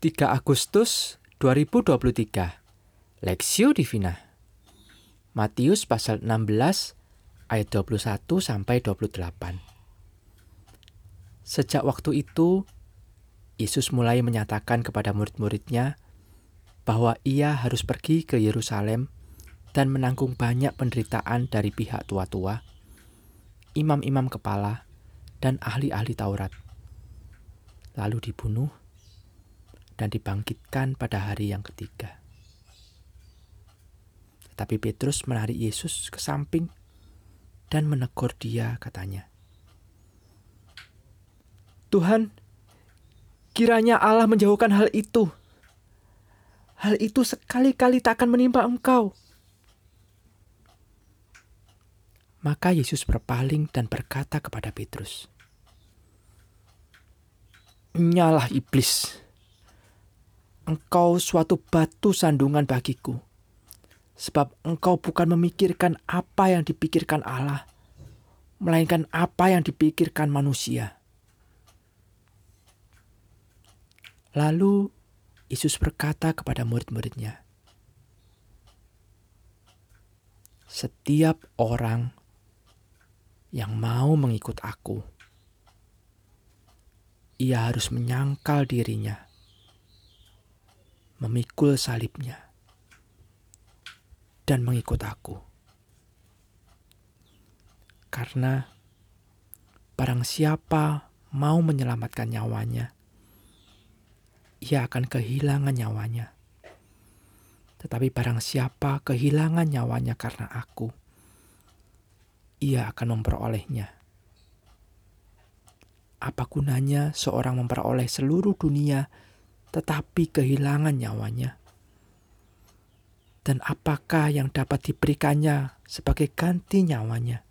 3 Agustus 2023 Lexio Divina. Matius pasal 16 ayat 21 sampai 28 Sejak waktu itu Yesus mulai menyatakan kepada murid-muridnya bahwa ia harus pergi ke Yerusalem dan menanggung banyak penderitaan dari pihak tua-tua, imam-imam kepala, dan ahli-ahli Taurat. Lalu dibunuh dan dibangkitkan pada hari yang ketiga. Tetapi Petrus menarik Yesus ke samping dan menegur dia katanya. Tuhan, kiranya Allah menjauhkan hal itu. Hal itu sekali-kali tak akan menimpa engkau. Maka Yesus berpaling dan berkata kepada Petrus, Nyalah iblis, engkau suatu batu sandungan bagiku. Sebab engkau bukan memikirkan apa yang dipikirkan Allah, melainkan apa yang dipikirkan manusia. Lalu Yesus berkata kepada murid-muridnya, "Setiap orang yang mau mengikut Aku, ia harus menyangkal dirinya." Memikul salibnya, dan mengikut aku. Karena barang siapa mau menyelamatkan nyawanya, ia akan kehilangan nyawanya. Tetapi barang siapa kehilangan nyawanya karena aku, ia akan memperolehnya. Apa gunanya seorang memperoleh seluruh dunia tetapi kehilangan nyawanya? Dan apakah yang dapat diberikannya sebagai ganti nyawanya?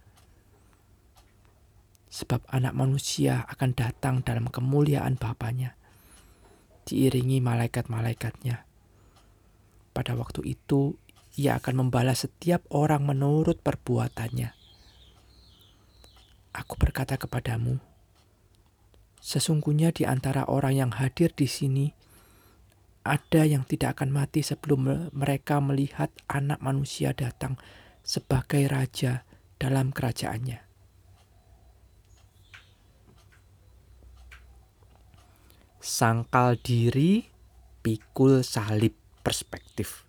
Sebab anak manusia akan datang dalam kemuliaan Bapaknya, diiringi malaikat-malaikatnya. Pada waktu itu, ia akan membalas setiap orang menurut perbuatannya. Aku berkata kepadamu, sesungguhnya di antara orang yang hadir di sini, ada yang tidak akan mati sebelum mereka melihat anak manusia datang sebagai raja dalam kerajaannya. Sangkal diri, pikul salib perspektif.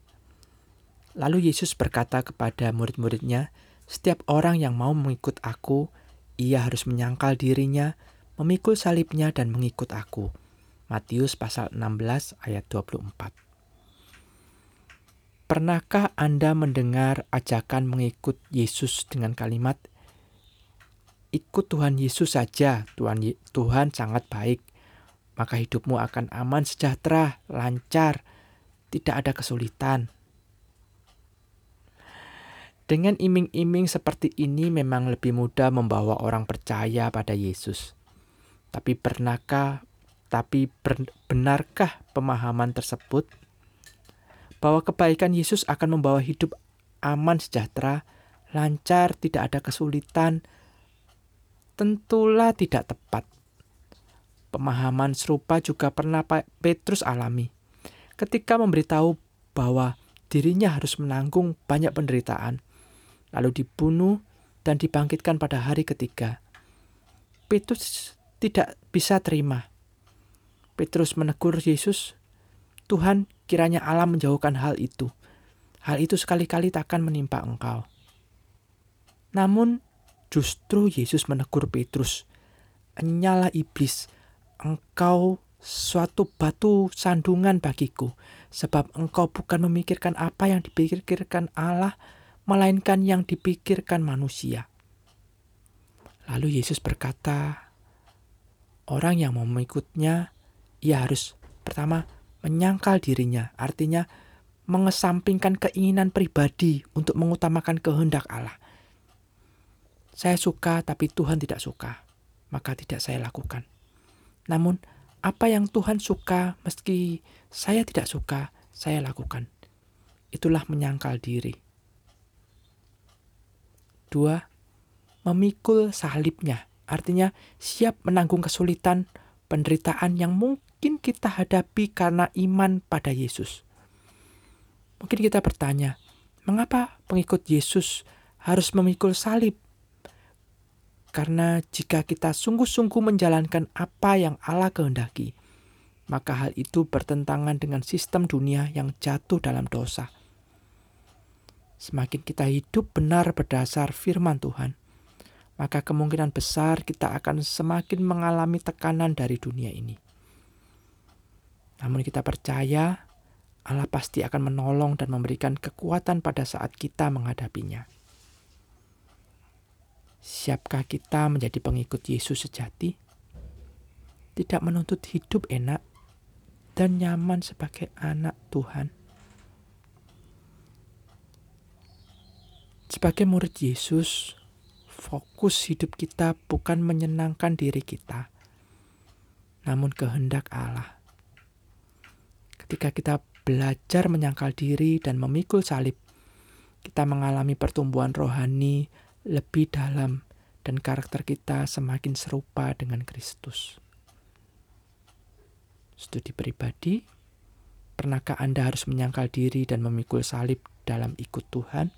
Lalu Yesus berkata kepada murid-muridnya, setiap orang yang mau mengikut aku, ia harus menyangkal dirinya, memikul salibnya dan mengikut aku. Matius pasal 16 ayat 24. Pernahkah Anda mendengar ajakan mengikut Yesus dengan kalimat Ikut Tuhan Yesus saja, Tuhan Tuhan sangat baik, maka hidupmu akan aman, sejahtera, lancar, tidak ada kesulitan. Dengan iming-iming seperti ini memang lebih mudah membawa orang percaya pada Yesus. Tapi pernahkah tapi benarkah pemahaman tersebut bahwa kebaikan Yesus akan membawa hidup aman sejahtera, lancar, tidak ada kesulitan? Tentulah tidak tepat. Pemahaman serupa juga pernah Petrus alami ketika memberitahu bahwa dirinya harus menanggung banyak penderitaan, lalu dibunuh dan dibangkitkan pada hari ketiga. Petrus tidak bisa terima Petrus menegur Yesus, Tuhan kiranya Allah menjauhkan hal itu. Hal itu sekali-kali takkan menimpa engkau. Namun justru Yesus menegur Petrus, Enyalah iblis, engkau suatu batu sandungan bagiku, sebab engkau bukan memikirkan apa yang dipikirkan Allah, melainkan yang dipikirkan manusia. Lalu Yesus berkata, orang yang mau mengikutnya ia harus pertama menyangkal dirinya, artinya mengesampingkan keinginan pribadi untuk mengutamakan kehendak Allah. Saya suka tapi Tuhan tidak suka, maka tidak saya lakukan. Namun, apa yang Tuhan suka meski saya tidak suka, saya lakukan. Itulah menyangkal diri. Dua, memikul salibnya, artinya siap menanggung kesulitan, penderitaan yang mungkin mungkin kita hadapi karena iman pada Yesus. Mungkin kita bertanya, mengapa pengikut Yesus harus memikul salib? Karena jika kita sungguh-sungguh menjalankan apa yang Allah kehendaki, maka hal itu bertentangan dengan sistem dunia yang jatuh dalam dosa. Semakin kita hidup benar berdasar firman Tuhan, maka kemungkinan besar kita akan semakin mengalami tekanan dari dunia ini. Namun kita percaya Allah pasti akan menolong dan memberikan kekuatan pada saat kita menghadapinya. Siapkah kita menjadi pengikut Yesus sejati? Tidak menuntut hidup enak, dan nyaman sebagai anak Tuhan. Sebagai murid Yesus, fokus hidup kita bukan menyenangkan diri kita, namun kehendak Allah. Ketika kita belajar menyangkal diri dan memikul salib, kita mengalami pertumbuhan rohani lebih dalam dan karakter kita semakin serupa dengan Kristus studi pribadi, pernahkah Anda harus menyangkal diri dan memikul salib dalam ikut Tuhan?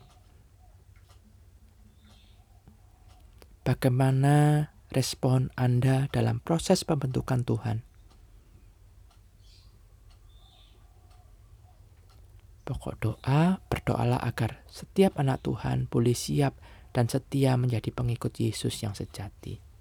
Bagaimana respon Anda dalam proses pembentukan Tuhan? Pokok doa, berdoalah agar setiap anak Tuhan boleh siap dan setia menjadi pengikut Yesus yang sejati.